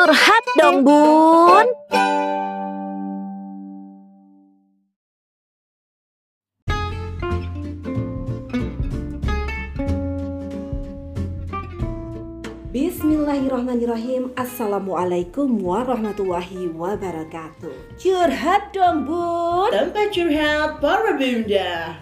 Curhat dong bun. Bismillahirrahmanirrahim. Assalamualaikum warahmatullahi wabarakatuh. Curhat dong bun. Tempat curhat para bunda.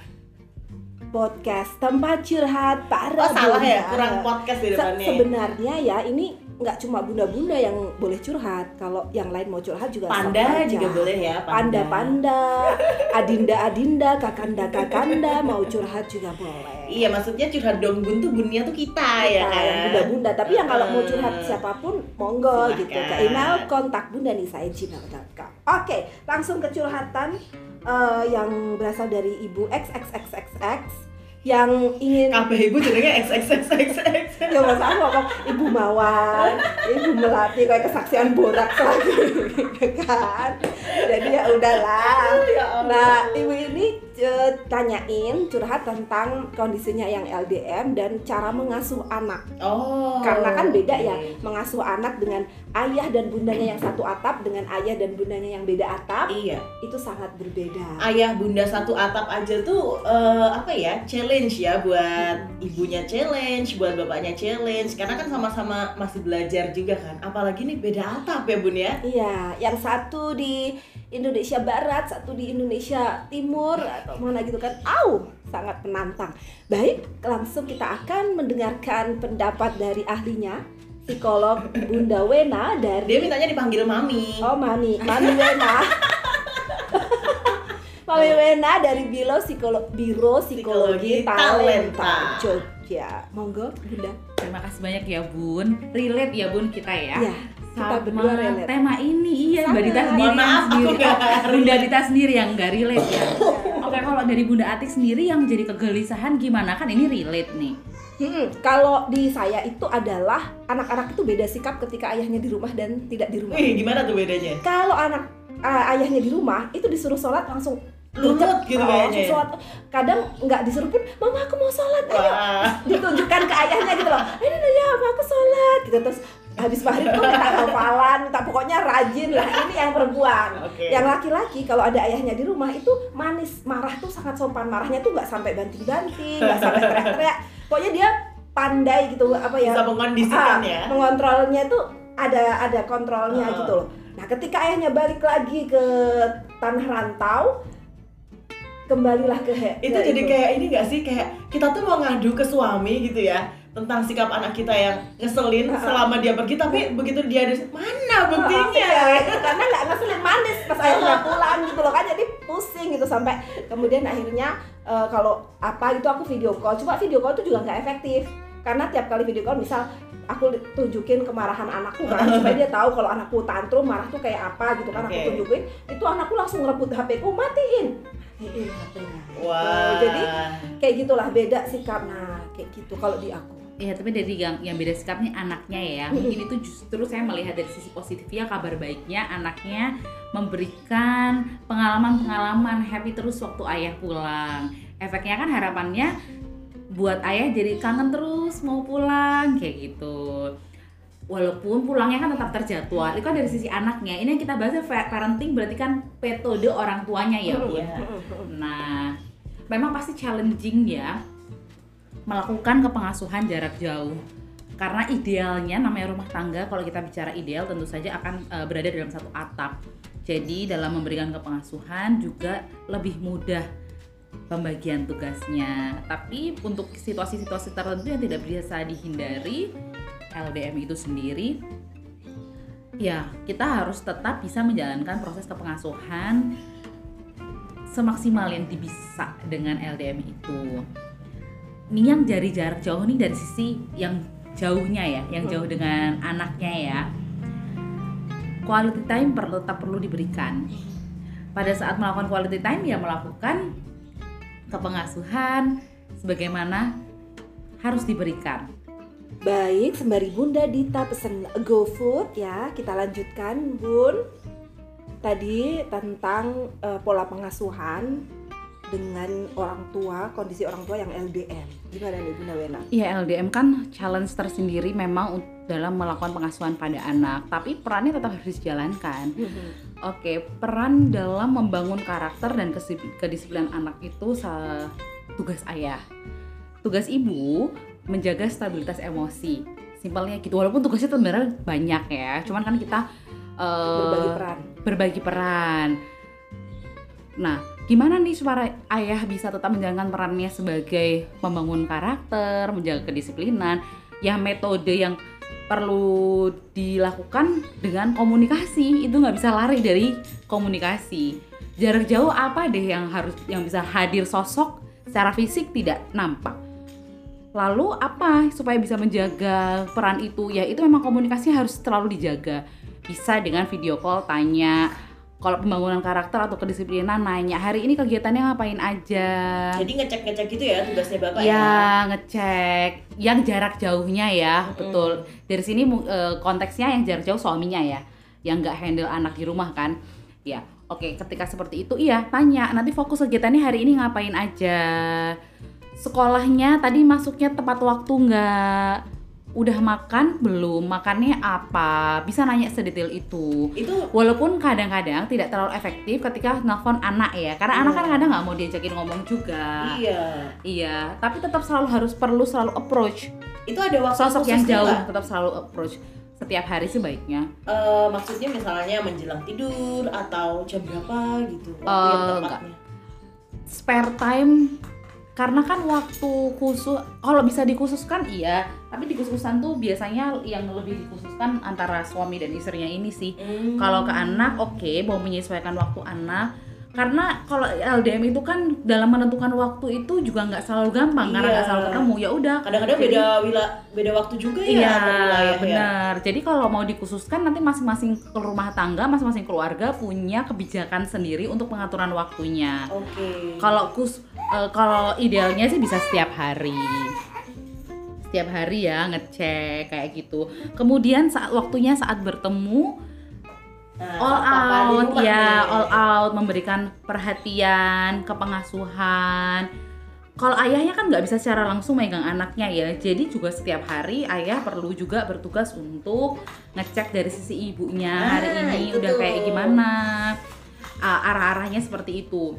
Podcast tempat curhat para Oh salah ya, kurang podcast di Se- depannya. Sebenarnya ya ini nggak cuma bunda-bunda yang boleh curhat Kalau yang lain mau curhat juga Panda juga boleh ya Panda-panda, adinda-adinda, kakanda-kakanda mau curhat juga boleh. Iya maksudnya curhat dong bun tuh bunnya tuh kita, ya Kita kan? yang bunda-bunda. Tapi yang kalau mau curhat siapa pun monggo gitu. Ke email kontak bunda nisa gmail.com oke langsung ke curhatan eh, yang berasal dari ibu xxxxx yang ingin Kabeh ibu jenenge XXXXX ya mas aku ngomong ibu mawar ibu melati kayak kesaksian borak lagi. Kan? Jadi ya udahlah. Ya. Nah, ibu ini tanyain curhat tentang kondisinya yang LDM dan cara mengasuh anak. Oh Karena kan beda ya, oke. mengasuh anak dengan ayah dan bundanya yang satu atap dengan ayah dan bundanya yang beda atap Iya itu sangat berbeda. Ayah bunda satu atap aja tuh eh, apa ya challenge ya buat ibunya challenge, buat bapaknya challenge karena kan sama-sama masih belajar juga kan. Apalagi nih beda atap ya bun ya. Iya, yang satu di Indonesia Barat, satu di Indonesia Timur atau mana gitu kan. Au, sangat menantang. Baik, langsung kita akan mendengarkan pendapat dari ahlinya, psikolog Bunda Wena dari Dia mintanya dipanggil mami. Oh Mami, Mami Wena. Mami Wena dari Biro Psikolo Biro Psikologi, Psikologi Talenta Talenta. Jogja. Monggo Bunda. Terima kasih banyak ya Bun. Relate ya Bun kita ya. Ya, kita Sama berdua relate. tema ini iya Mbak Dita sendiri maaf, yang aku sendiri. Oh, Bunda Dita sendiri yang nggak relate ya. Oke kalau dari Bunda Atik sendiri yang jadi kegelisahan gimana kan ini relate nih. Hmm, kalau di saya itu adalah anak-anak itu beda sikap ketika ayahnya di rumah dan tidak di rumah. Wih, gimana tuh bedanya? Kalau anak uh, ayahnya di rumah itu disuruh sholat langsung gercep. gitu Oh, kayaknya langsung ya? sholat. Kadang nggak disuruh pun, mama aku mau sholat, ayo Wah. ditunjukkan ke ayahnya gitu loh ini ya aku sholat gitu terus habis maghrib tuh minta hafalan minta pokoknya rajin lah ini yang perempuan. Oke. yang laki-laki kalau ada ayahnya di rumah itu manis marah tuh sangat sopan. Marahnya tuh nggak sampai banting-banting nggak sampai teriak-teriak. Pokoknya dia pandai gitu apa ya Bisa mengkondisikan ah, ya. mengontrolnya tuh ada ada kontrolnya Ah. gitu loh. Nah ketika ayahnya balik lagi ke tanah rantau kembalilah ke itu ke jadi kayak ini gak sih? Kayak kita tuh mau ngadu ke suami gitu ya tentang sikap anak kita yang ngeselin selama dia pergi tapi begitu dia ada mana buktinya? Iya, karena nggak ngeselin manis. Pas ayahnya pulang gitu loh kan jadi pusing gitu sampai kemudian akhirnya eh, kalau apa gitu aku video call. Cuma video call itu juga nggak efektif. Karena tiap kali video call misal aku tunjukin kemarahan anakku kan supaya dia tahu kalau anakku tantrum marah tuh kayak apa gitu kan aku Oke. tunjukin itu anakku langsung ngerebut HP ku matiin. Matiin HP-nya wah jadi kayak gitulah beda sikap. Nah kayak gitu kalau di aku Iya tapi dari yang yang beda sikap nih anaknya ya. Mungkin itu justru saya melihat dari sisi positifnya kabar baiknya anaknya memberikan pengalaman-pengalaman happy terus waktu ayah pulang. Efeknya kan harapannya buat ayah jadi kangen terus mau pulang kayak gitu. Walaupun pulangnya kan tetap terjadwal, itu kan dari sisi anaknya. Ini yang kita bahas parenting berarti kan metode orang tuanya ya, Bu. Iya. Nah, memang pasti challenging ya melakukan kepengasuhan jarak jauh. Karena idealnya namanya rumah tangga kalau kita bicara ideal tentu saja akan eh, berada dalam satu atap. Jadi dalam memberikan kepengasuhan juga lebih mudah pembagian tugasnya. Tapi untuk situasi-situasi tertentu yang tidak bisa dihindari LDM itu sendiri ya kita harus tetap bisa menjalankan proses kepengasuhan semaksimal yang bisa dengan LDM itu. Ini yang dari jarak jauh nih dari sisi yang jauhnya ya, yang jauh dengan anaknya ya. Quality time perlu tetap perlu diberikan. Pada saat melakukan quality time ya melakukan kepengasuhan sebagaimana harus diberikan. Baik, sembari Bunda Dita pesen GoFood ya, kita lanjutkan Bun. Tadi tentang eh, pola pengasuhan dengan orang tua, kondisi orang tua yang LDM. Gimana nih Bunda Wena? Iya LDM kan challenge tersendiri memang dalam melakukan pengasuhan pada anak, tapi perannya tetap harus dijalankan. Oke, peran dalam membangun karakter dan kedisiplinan anak itu tugas ayah. Tugas ibu menjaga stabilitas emosi. Simpelnya gitu. Walaupun tugasnya sebenarnya banyak ya, cuman kan kita eh, Berbagi peran. berbagi peran. Nah, gimana nih supaya ayah bisa tetap menjalankan perannya sebagai membangun karakter, menjaga kedisiplinan, ya metode yang perlu dilakukan dengan komunikasi itu nggak bisa lari dari komunikasi. Jarak jauh apa deh yang harus yang bisa hadir sosok secara fisik tidak nampak. Lalu apa supaya bisa menjaga peran itu? Ya itu memang komunikasi harus terlalu dijaga. Bisa dengan video call tanya, kalau pembangunan karakter atau kedisiplinan nanya hari ini kegiatannya ngapain aja. Jadi ngecek-ngecek gitu ya tugasnya Bapak ya ya. ngecek. Yang jarak jauhnya ya betul. Dari sini eh, konteksnya yang jarak jauh suaminya ya yang nggak handle anak di rumah kan. Ya oke ketika seperti itu iya tanya nanti fokus kegiatannya hari ini ngapain aja? Sekolahnya tadi masuknya tepat waktu nggak udah makan belum makannya apa bisa nanya sedetail itu Itu Walaupun kadang-kadang tidak terlalu efektif ketika nelfon anak ya, karena anak kan Iya. kadang nggak mau diajakin ngomong juga. iya. Iya, tapi tetap selalu harus perlu selalu approach Itu ada waktu sosok yang jauh, nggak? tetap selalu approach setiap hari sebaiknya. Eh, maksudnya misalnya menjelang tidur atau jam berapa gitu waktu Eh, yang nggak. tepatnya. Spare time karena kan waktu khusus kalau bisa dikhususkan iya, tapi dikhususkan tuh biasanya yang lebih dikhususkan antara suami dan istrinya ini sih. Hmm. Kalau ke anak, oke, mau menyesuaikan waktu anak. Karena kalau LDM itu kan dalam menentukan waktu itu juga nggak selalu gampang karena Iya. nggak selalu ketemu. Ya udah. kadang-kadang beda wila beda waktu juga ya Iya, ya. benar. Jadi kalau mau dikhususkan nanti masing-masing rumah tangga, masing-masing keluarga punya kebijakan sendiri untuk pengaturan waktunya. Oke. Kalau kus, eh, kalau idealnya sih bisa setiap hari. Setiap hari ya ngecek kayak gitu. Kemudian saat waktunya saat bertemu Nah, all out ya nih. all out memberikan perhatian kepengasuhan kalau ayahnya kan nggak bisa secara langsung megang anaknya ya jadi juga setiap hari ayah perlu juga bertugas untuk ngecek dari sisi ibunya hari Ah, ini udah kayak tuh. gimana Ah, arah-arahnya seperti itu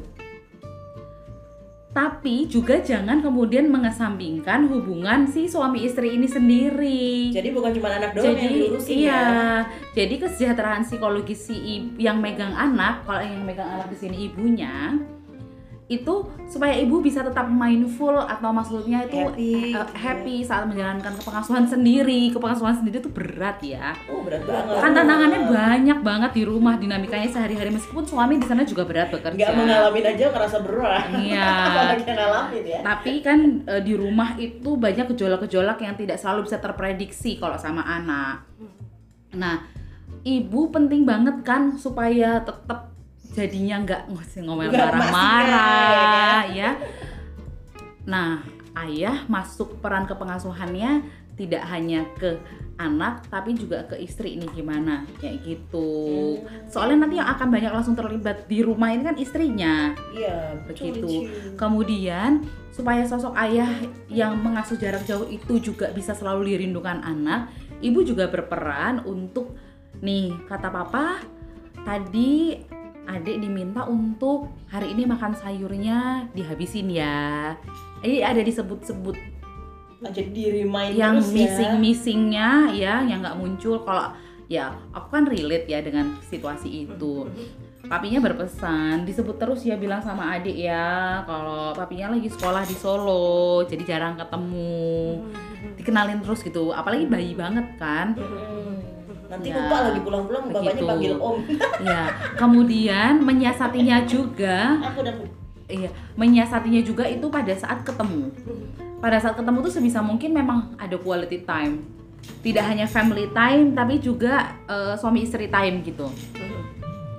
tapi juga jangan kemudian mengesampingkan hubungan si suami istri ini sendiri Jadi bukan cuma anak doang yang jadi diurusin iya ya. jadi kesejahteraan psikologis si ib- yang megang anak kalau yang megang anak di sini ibunya itu supaya ibu bisa tetap mindful atau maksudnya itu Happy. eh, happy saat menjalankan kepengasuhan sendiri kepengasuhan sendiri itu berat ya Oh, berat banget. kan tantangannya banyak banget di rumah dinamikanya sehari-hari meskipun suami di sana juga berat bekerja Nggak mengalami aja ngerasa berat. Iya. Ngalamin ya. tapi kan e, di rumah itu banyak gejolak-gejolak yang tidak selalu bisa terprediksi kalau sama anak. Nah, ibu penting banget kan supaya tetap jadinya nggak ngomel marah-marah ya. Nah, ayah masuk peran kepengasuhannya tidak hanya ke anak tapi juga ke istri ini gimana kayak gitu. Soalnya nanti yang akan banyak langsung terlibat di rumah ini kan istrinya Iya, begitu. Kemudian supaya sosok ayah yang mengasuh jarak jauh itu juga bisa selalu dirindukan anak, ibu juga berperan untuk nih kata papa tadi adik diminta untuk hari ini makan sayurnya dihabisin ya. Ini ada disebut-sebut Jadi di remind yang terus ya. missing missingnya ya yang nggak muncul kalau ya aku kan relate ya dengan situasi itu papinya berpesan disebut terus ya bilang sama adik ya kalau papinya lagi sekolah di Solo jadi jarang ketemu dikenalin terus gitu apalagi bayi banget kan Hmm. Nanti Ya, lupa lagi pulang-pulang bapaknya begitu. panggil om. ya kemudian menyiasatinya juga Aku udah Iya, menyiasatinya juga itu pada saat ketemu. Pada saat ketemu tuh sebisa mungkin memang ada quality time. Tidak hanya family time, tapi juga eh, suami istri time gitu.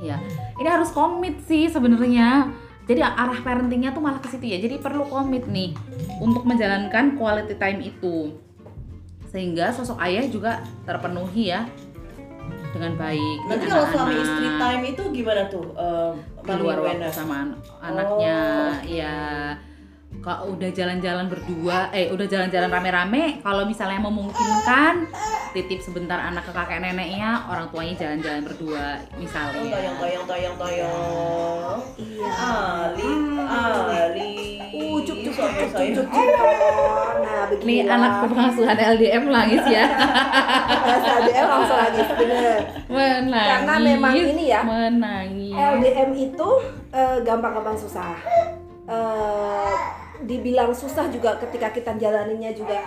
Ya, ini harus komit sih sebenarnya. Jadi arah parentingnya tuh malah ke situ ya. Jadi perlu komit nih untuk menjalankan quality time itu. Sehingga sosok ayah juga terpenuhi ya. Dengan baik. Nanti kalau suami istri time itu gimana tuh? eh, di luar Mami waktu Wena? sama an- anaknya Oh. ya kalau udah jalan-jalan berdua eh udah jalan-jalan rame-rame kalau misalnya memungkinkan titip sebentar anak ke kakek neneknya orang tuanya jalan-jalan berdua Oh, misalnya toyong toyong toyong toyong. Iya. Ali, Ali. Uh, cup cup cup Suami cup saya. cup cup. Nah, ini beginilah. anak pengasuhan LDM nangis ya LDM langsung bener. menangis Karena memang ini ya, menangis LDM itu eh, gampang-gampang susah. Eh, dibilang susah juga ketika kita jalaninya juga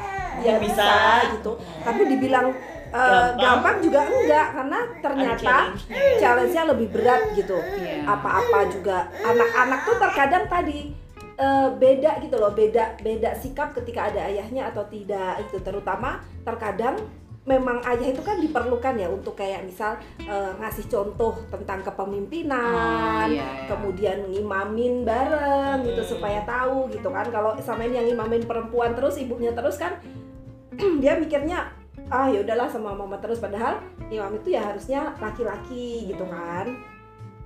ya Bisa. bisa, gitu. Tapi dibilang eh, Gampang. gampang. juga enggak karena ternyata challenge-nya. lebih berat gitu. Iya. Apa-apa juga anak-anak tuh terkadang tadi eh, beda gitu loh, beda beda sikap ketika ada ayahnya atau tidak itu terutama terkadang memang ayah itu kan diperlukan ya untuk kayak misal eh, ngasih contoh tentang kepemimpinan, Oh, iya, iya. kemudian ngimamin bareng gitu Hmm. supaya tahu gitu kan. Kalau sama ini yang ngimamin perempuan terus ibunya terus kan dia mikirnya ah ya udahlah sama mama terus padahal imam itu ya harusnya laki-laki gitu kan.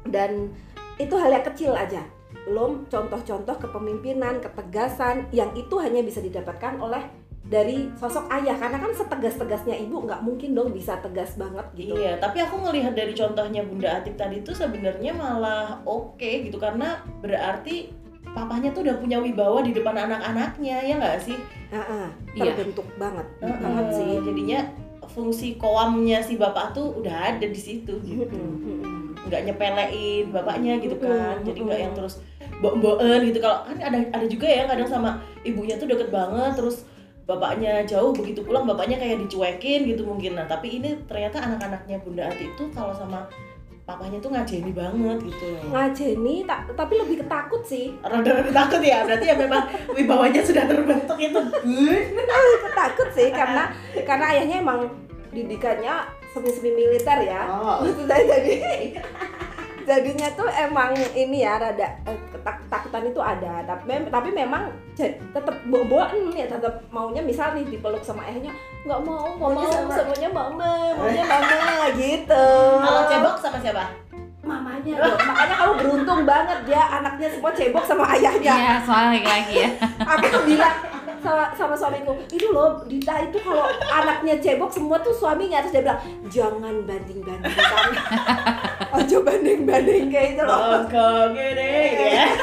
Dan itu hal yang kecil aja. Belum contoh-contoh kepemimpinan, ketegasan yang itu hanya bisa didapatkan oleh dari sosok ayah karena kan setegas-tegasnya ibu nggak mungkin dong bisa tegas banget gitu. Iya, tapi aku ngelihat dari contohnya Bunda Atik tadi itu sebenarnya malah oke gitu karena berarti papanya tuh udah punya wibawa di depan anak-anaknya ya nggak sih? Heeh, Iya. terbentuk banget, Heeh, banget sih. Jadinya fungsi koamnya si bapak tuh udah ada di situ gitu. Nggak nyepelein bapaknya gitu kan. Jadi nggak yang terus mbok-mboken gitu kalau kan ada ada juga ya kadang sama ibunya tuh deket banget terus bapaknya jauh begitu pulang bapaknya kayak dicuekin gitu mungkin nah tapi ini ternyata anak-anaknya Bunda Ati itu kalau sama papanya tuh ngajeni banget gitu loh Ngajeni ta- tapi lebih ketakut sih. rada-rada takut ya berarti ya memang wibawanya sudah terbentuk itu ketakut sih karena karena ayahnya emang didikannya semi-semi militer ya. oh. Jadi jadinya tuh emang ini ya rada eh, ketak- ketakutan itu ada. Tapi mem- tapi memang tetap boboan ya tetap maunya misal nih dipeluk sama ayahnya nggak mau maunya Mau sama. semuanya mama maunya mama gitu. Kalau cebok sama siapa? Mamanya dong. Makanya kamu beruntung banget dia anaknya semua cebok sama ayahnya. Iya soal laki-laki ya. Aku tuh bilang sama, sama suamiku. Itu loh Dita itu kalau anaknya cebok semua tuh suaminya. Terus dia bilang jangan banding bandingkan ojo banding banding kayak itu loh. Gede gitu ya?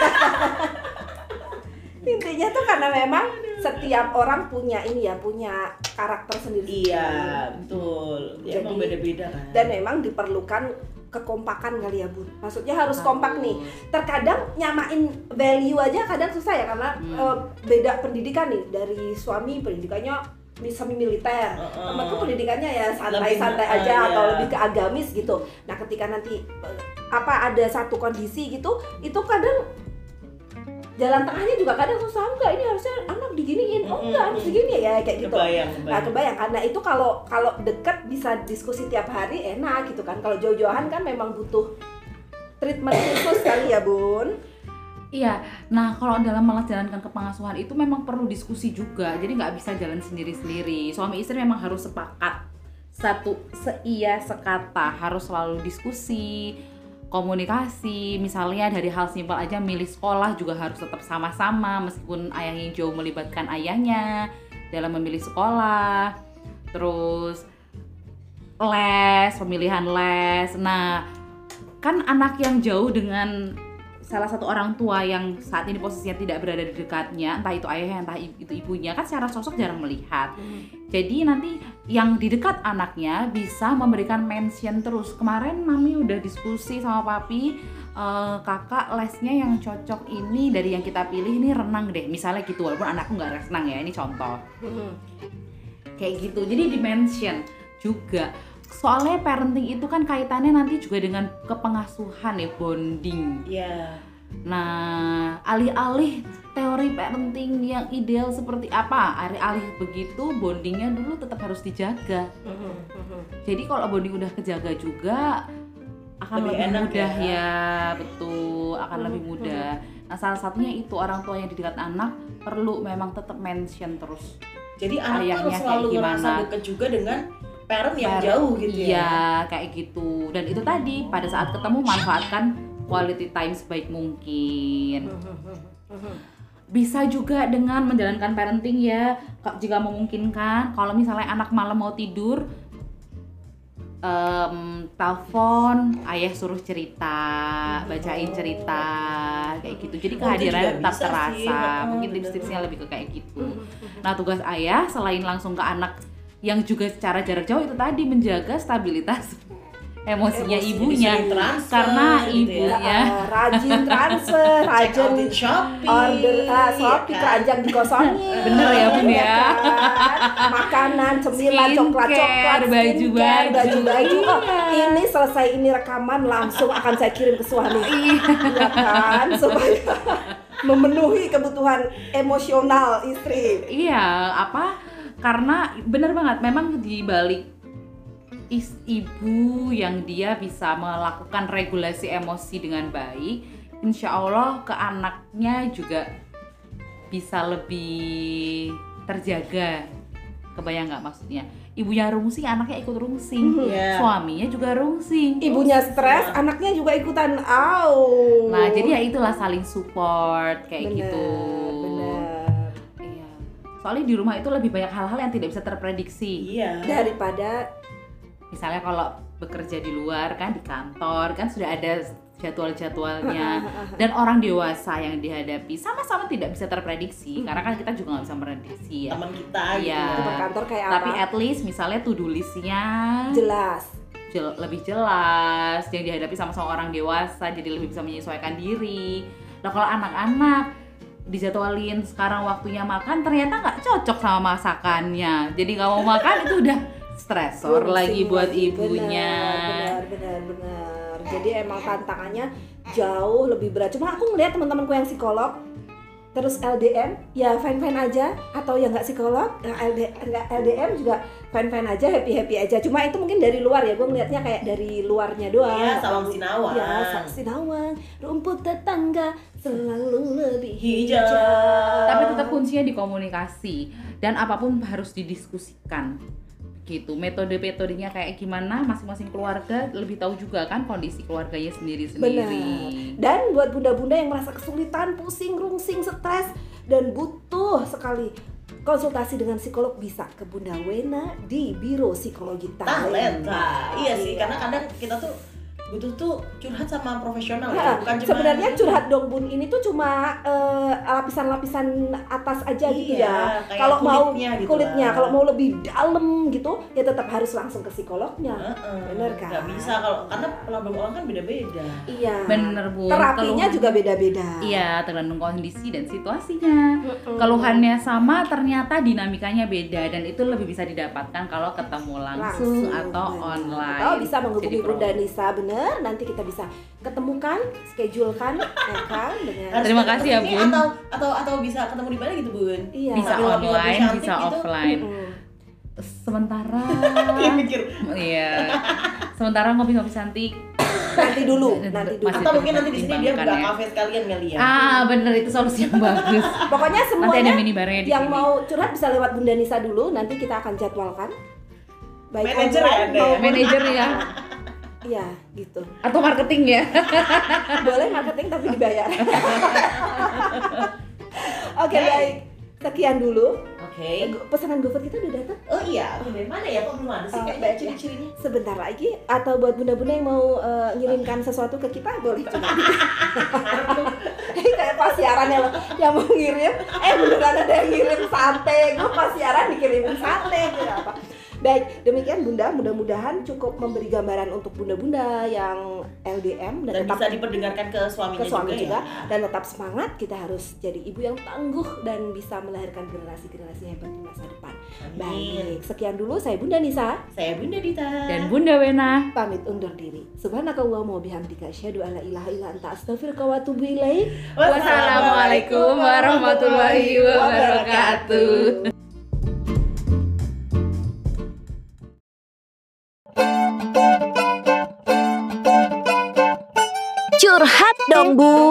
Intinya tuh karena memang setiap orang punya ini ya punya karakter sendiri. Iya betul. Ya emang Jadi- beda-beda kan? dan memang diperlukan kekompakan kali ya bun maksudnya harus kompak nih terkadang nyamain value aja kadang susah ya karena Hmm. eh, beda pendidikan nih dari suami pendidikannya semi militer Heeh. temanku pendidikannya ya santai-santai aja atau iya. lebih ke agamis gitu nah ketika nanti eh, apa ada satu kondisi gitu itu kadang jalan tengahnya juga kadang susah enggak ini harusnya anak diginiin. Oh enggak harus mm. digini ya kayak gitu. Kebayang Nah kebayang. kebayang karena itu kalau kalau dekat bisa diskusi tiap hari enak gitu kan. Kalau jauh-jauhan kan memang butuh treatment khusus kali ya bun. Iya, nah kalau dalam melaksanakan kepengasuhan itu memang perlu diskusi juga, jadi nggak bisa jalan sendiri-sendiri. Suami istri memang harus sepakat. Satu seia sekata, harus selalu diskusi, komunikasi. Misalnya dari hal simpel aja milih sekolah juga harus tetap sama-sama, meskipun ayahnya jauh melibatkan ayahnya dalam memilih sekolah. Terus les, pemilihan les. Nah, kan anak yang jauh dengan salah satu orang tua yang saat ini posisinya tidak berada di dekatnya, entah itu ayahnya, entah itu ibunya, kan secara sosok jarang melihat. Jadi nanti yang di dekat anaknya bisa memberikan mention terus. Kemarin mami udah diskusi sama papi, eh, kakak lesnya yang cocok ini dari yang kita pilih ini renang deh. Misalnya gitu, walaupun anakku nggak renang ya, ini contoh kayak gitu jadi di mention juga soalnya parenting itu kan kaitannya nanti juga dengan kepengasuhan ya bonding Iya. nah alih-alih teori parenting yang ideal seperti apa alih-alih begitu bondingnya dulu tetap harus dijaga jadi kalau bonding udah kejaga juga akan Lebih lebih, enak mudah ya. ya. betul akan lebih mudah nah salah satunya itu orang tua yang di dekat anak perlu memang tetap mention terus Jadi anak tuh harus selalu gimana? ngerasa deket juga dengan parent yang Parent, jauh gitu ya Iya, kayak gitu. Dan itu tadi pada saat ketemu manfaatkan quality time sebaik mungkin. Bisa juga dengan menjalankan parenting ya, jika memungkinkan. Kalau misalnya anak malam mau tidur, em, telepon, ayah suruh cerita, bacain cerita, kayak gitu. Jadi Oh, juga tetap sih. terasa. Mungkin tips-tipsnya lebih ke kayak gitu. Nah, tugas ayah selain langsung ke anak yang juga secara jarak jauh itu tadi menjaga stabilitas emosinya Emosi, ibunya transfer karena gitu ibu ya. ya Ah, rajin transfer, rajin Shopee order ah, Shopee ya kan? keranjang dikosongin Bener ya, Bun, ya. kan? makanan cemilan coklat coklat Skincare, baju-baju. baju baju oh, Iya. ini selesai ini rekaman langsung akan saya kirim ke suami iya kan supaya memenuhi kebutuhan emosional istri iya apa karena bener banget memang di balik is ibu yang dia bisa melakukan regulasi emosi dengan baik insya Allah ke anaknya juga bisa lebih terjaga. Kebayang nggak maksudnya? Ibunya rungsing anaknya ikut rungsing. Iya. suaminya juga rungsing. Ibunya stres anaknya juga ikutan au. Nah jadi ya itulah saling support kayak Bener, gitu soalnya di rumah itu lebih banyak hal-hal yang tidak bisa terprediksi. Iya. Daripada misalnya kalau bekerja di luar kan di kantor kan sudah ada jadwal-jadwalnya. Dan orang dewasa yang dihadapi sama-sama tidak bisa terprediksi karena kan kita juga nggak bisa memprediksi ya. Teman kita gitu. Iya. di kantor kayak tapi apa? at least misalnya to do listnya jelas. jel- lebih jelas yang dihadapi sama-sama orang dewasa jadi lebih bisa menyesuaikan diri. Nah kalau anak-anak dijadwalin sekarang waktunya makan ternyata nggak cocok sama masakannya. Jadi nggak mau makan itu udah stresor Pusing lagi buat ibunya. benar benar benar. Jadi emang tantangannya jauh lebih berat. Cuma aku ngeliat teman-temanku yang psikolog terus LDM ya fine fine aja. Atau yang nggak psikolog yang LDM juga fine fine aja happy happy aja cuma itu mungkin dari luar ya gue ngeliatnya kayak dari luarnya doang. Iya, salam sinawang. ya salam sinawang rumput tetangga selalu lebih Hijau. tapi tetap kuncinya di komunikasi dan apa pun harus didiskusikan gitu metode-metodenya kayak gimana masing-masing keluarga lebih tahu juga kan kondisi keluarganya sendiri-sendiri Benar. Dan buat bunda-bunda yang merasa kesulitan, pusing, rungsing, stres dan butuh sekali konsultasi dengan psikolog bisa ke Bunda Wena di Biro Psikologi Talenta. talenta iya sih karena kadang kita tuh butuh tuh curhat sama profesional ya bukan cuma sebenarnya curhat dong bun ini tuh cuma eh, lapisan-lapisan atas aja gitu Iya, ya. kayak Kalau mau kulitnya gitu kulitnya, kalau mau lebih dalam gitu, ya tetap harus langsung ke psikolognya. Heeh, Bener kan? nggak bisa kalau karena problem orang kan beda-beda Iya. bener bu Terapinya Keluhan- juga beda-beda. iya tergantung kondisi dan situasinya Mm-mm. keluhannya sama ternyata dinamikanya beda dan itu lebih bisa didapatkan kalau ketemu langsung, atau benar. online Atau bisa menghubungi Bunda Nisa bener nanti kita bisa ketemukan, schedulekan ya kan dengan Terima kasih ya, Bun. atau atau atau bisa ketemu di mana gitu bun Iya. bisa Sambil ngopi-ngopi online bisa gitu. offline Mm-mm. sementara Dia mikir iya sementara ngopi-ngopi cantik nanti dulu, nanti dulu. Masih atau mungkin nanti di sini dia buka ya. kafe sekalian kali ya ah bener itu solusi yang bagus Pokoknya nanti ada semuanya mini barnya di yang sini mau curhat bisa lewat Bunda Nisa dulu, nanti kita akan jadwalkan. Baik online ya ya? manajer ya Iya, gitu. atau marketing ya Boleh marketing tapi dibayar. Oke, Hey. baik. Sekian dulu. oke Pesanan GoFood kita udah datang. oh iya dari mana ya kok belum ada sih Oh, kayaknya ciri-cirinya sebentar lagi atau buat bunda-bunda yang mau eh, ngirimkan sesuatu ke kita boleh coba kayak pas siaran ya loh yang mau ngirim eh beneran ada yang ngirim sate gue pas siaran dikirimin sate gitu apa baik demikian bunda mudah-mudahan cukup memberi gambaran untuk bunda-bunda yang LDM dan, dan tetap bisa diperdengarkan ke suaminya ke suami juga, juga, ya. dan tetap semangat kita harus jadi ibu yang tangguh dan bisa melahirkan generasi-generasi hebat di masa depan Amin. baik sekian dulu saya bunda Nisa Saya Bunda Dita. dan Bunda Wena pamit undur diri. Subhanakallahumma wa bihamdika asyhadu an la ilaha illa anta astaghfiruka wa atubu ilaik. Wassalamualaikum warahmatullahi wabarakatuh. Curhat dong bun